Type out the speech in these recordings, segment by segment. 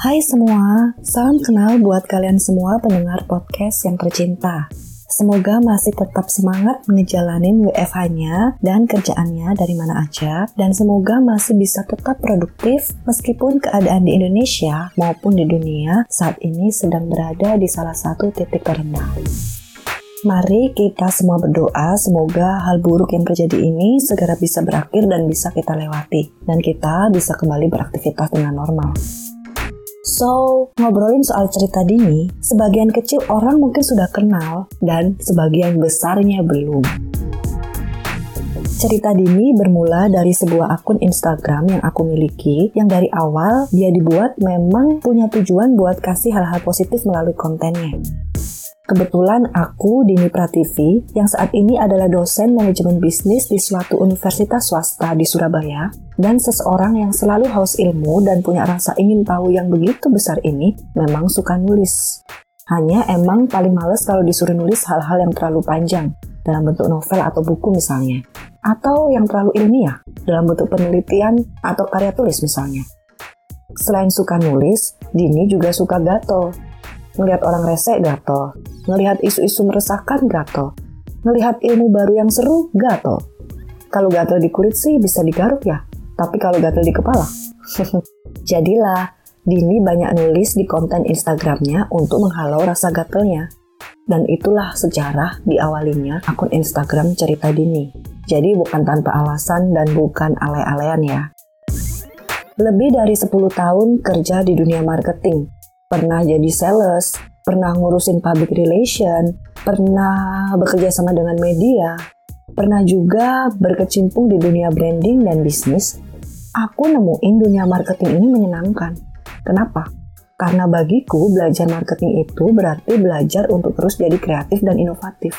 Hai semua, salam kenal buat kalian semua pendengar podcast yang tercinta. Semoga masih tetap semangat ngejalanin WFH-nya dan kerjaannya dari mana aja, dan semoga masih bisa tetap produktif meskipun keadaan di Indonesia maupun di dunia saat ini sedang berada di salah satu titik terendah. Mari kita semua berdoa semoga hal buruk yang terjadi ini segera bisa berakhir dan bisa kita lewati, dan kita bisa kembali beraktivitas dengan normal. So, ngobrolin soal cerita Dini, sebagian kecil orang mungkin sudah kenal, dan sebagian besarnya belum. Cerita Dini bermula dari sebuah akun Instagram yang aku miliki, yang dari awal dia dibuat memang punya tujuan buat kasih hal-hal positif melalui kontennya. Kebetulan aku, Dini Prativi, yang saat ini adalah dosen manajemen bisnis di suatu universitas swasta di Surabaya, dan seseorang yang selalu haus ilmu dan punya rasa ingin tahu yang begitu besar ini, memang suka nulis. Hanya emang paling males kalau disuruh nulis hal-hal yang terlalu panjang, dalam bentuk novel atau buku misalnya. Atau yang terlalu ilmiah, dalam bentuk penelitian atau karya tulis misalnya. Selain suka nulis, Dini juga suka gato, Ngelihat orang rese gatel. Ngelihat isu-isu meresahkan gatel. Ngelihat ilmu baru yang seru gatel. Kalau gatel di kulit sih bisa digaruk ya. Tapi kalau gatel di kepala. Jadilah, Dini banyak nulis di konten Instagramnya untuk menghalau rasa gatelnya. Dan itulah sejarah diawalinya akun Instagram cerita Dini. Jadi bukan tanpa alasan dan bukan alay-alayan ya. Lebih dari 10 tahun kerja di dunia marketing, pernah jadi sales, pernah ngurusin public relation, pernah bekerja sama dengan media, pernah juga berkecimpung di dunia branding dan bisnis, aku nemuin dunia marketing ini menyenangkan. Kenapa? Karena bagiku belajar marketing itu berarti belajar untuk terus jadi kreatif dan inovatif.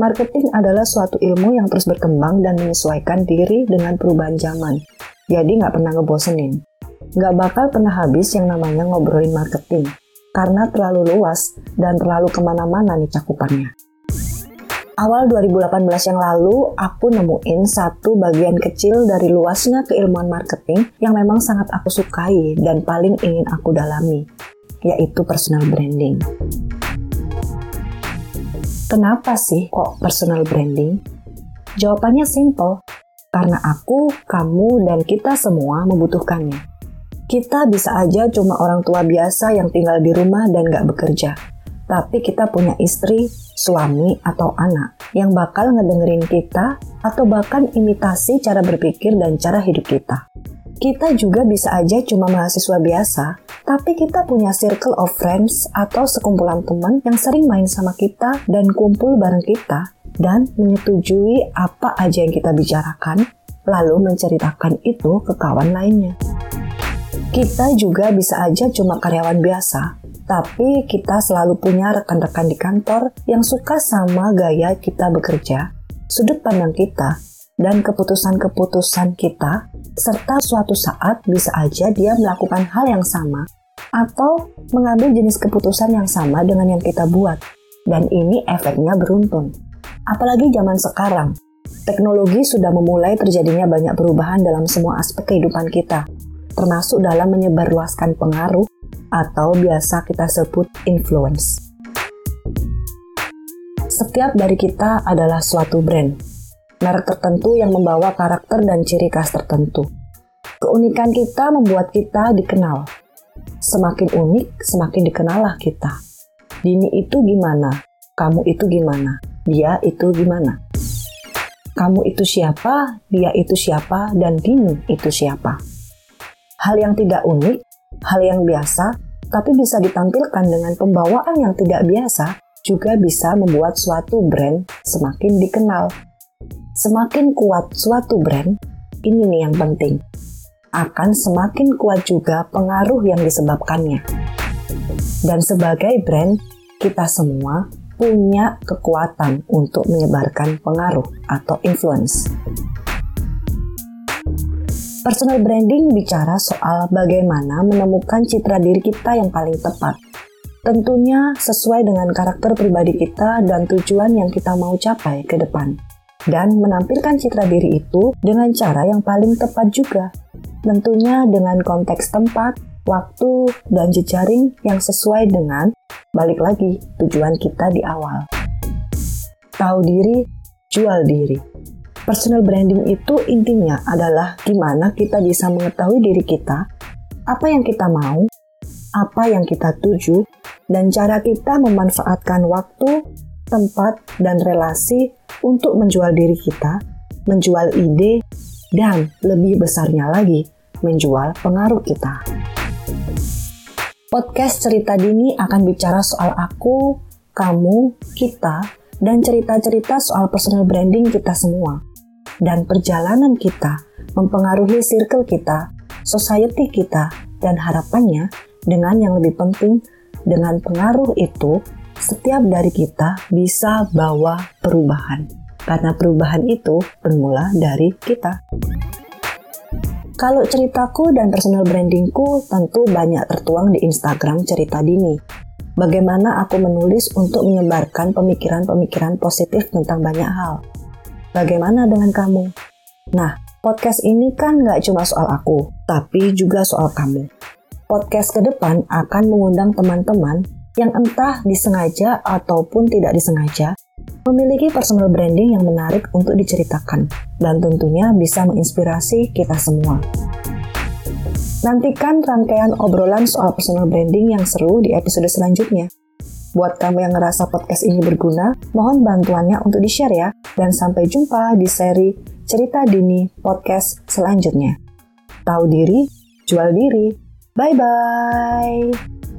Marketing adalah suatu ilmu yang terus berkembang dan menyesuaikan diri dengan perubahan zaman. Jadi nggak pernah ngebosenin nggak bakal pernah habis yang namanya ngobrolin marketing, karena terlalu luas dan terlalu ke mana-mana nih cakupannya. Awal 2018 yang lalu, aku nemuin satu bagian kecil dari luasnya keilmuan marketing yang memang sangat aku sukai dan paling ingin aku dalami, yaitu personal branding. Kenapa sih kok personal branding? Jawabannya simple, karena aku, kamu, dan kita semua membutuhkannya. Kita bisa aja cuma orang tua biasa yang tinggal di rumah dan gak bekerja. Tapi kita punya istri, suami, atau anak yang bakal ngedengerin kita atau bahkan imitasi cara berpikir dan cara hidup kita. Kita juga bisa aja cuma mahasiswa biasa, tapi kita punya circle of friends atau sekumpulan teman yang sering main sama kita dan kumpul bareng kita dan menyetujui apa aja yang kita bicarakan, lalu menceritakan itu ke kawan lainnya. Kita juga bisa aja cuma karyawan biasa, tapi kita selalu punya rekan-rekan di kantor yang suka sama gaya kita bekerja, sudut pandang kita, dan keputusan-keputusan kita, serta suatu saat bisa aja dia melakukan hal yang sama atau mengambil jenis keputusan yang sama dengan yang kita buat. Dan ini efeknya beruntun. Apalagi zaman sekarang, teknologi sudah memulai terjadinya banyak perubahan dalam semua aspek kehidupan kita, termasuk dalam menyebarluaskan pengaruh atau biasa kita sebut influence. Setiap dari kita adalah suatu brand, merek tertentu yang membawa karakter dan ciri khas tertentu. Keunikan kita membuat kita dikenal. Semakin unik, semakin dikenallah kita. Dini itu gimana? Kamu itu gimana? Dia itu gimana? Kamu itu siapa? Dia itu siapa? Dan Dini itu siapa? Hal yang tidak unik, hal yang biasa, tapi bisa ditampilkan dengan pembawaan yang tidak biasa, juga bisa membuat suatu brand semakin dikenal. Semakin kuat suatu brand, ini nih yang penting, akan semakin kuat juga pengaruh yang disebabkannya. Dan sebagai brand, kita semua punya kekuatan untuk menyebarkan pengaruh atau influence. Personal branding bicara soal bagaimana menemukan citra diri kita yang paling tepat. Tentunya sesuai dengan karakter pribadi kita dan tujuan yang kita mau capai ke depan. Dan menampilkan citra diri itu dengan cara yang paling tepat juga. Tentunya dengan konteks tempat, waktu, dan jejaring yang sesuai dengan balik lagi tujuan kita di awal. Tahu diri, jual diri. Personal branding itu intinya adalah gimana kita bisa mengetahui diri kita, apa yang kita mau, apa yang kita tuju, dan cara kita memanfaatkan waktu, tempat, dan relasi untuk menjual diri kita, menjual ide, dan lebih besarnya lagi, menjual pengaruh kita. Podcast Cerita Dini akan bicara soal aku, kamu, kita, dan cerita-cerita soal personal branding kita semua. Dan perjalanan kita mempengaruhi circle kita, society kita, dan harapannya dengan yang lebih penting, dengan pengaruh itu, setiap dari kita bisa bawa perubahan. Karena perubahan itu bermula dari kita. Kalau ceritaku dan personal brandingku tentu banyak tertuang di Instagram Cerita Dini. Bagaimana aku menulis untuk menyebarkan pemikiran-pemikiran positif tentang banyak hal. Bagaimana dengan kamu? Nah, podcast ini kan nggak cuma soal aku, tapi juga soal kamu. Podcast ke depan akan mengundang teman-teman yang entah disengaja ataupun tidak disengaja memiliki personal branding yang menarik untuk diceritakan dan tentunya bisa menginspirasi kita semua. Nantikan rangkaian obrolan soal personal branding yang seru di episode selanjutnya. Buat kamu yang ngerasa podcast ini berguna, mohon bantuannya untuk di-share ya. Dan sampai jumpa di seri Cerita Dini Podcast selanjutnya. Tahu diri, jual diri. Bye-bye.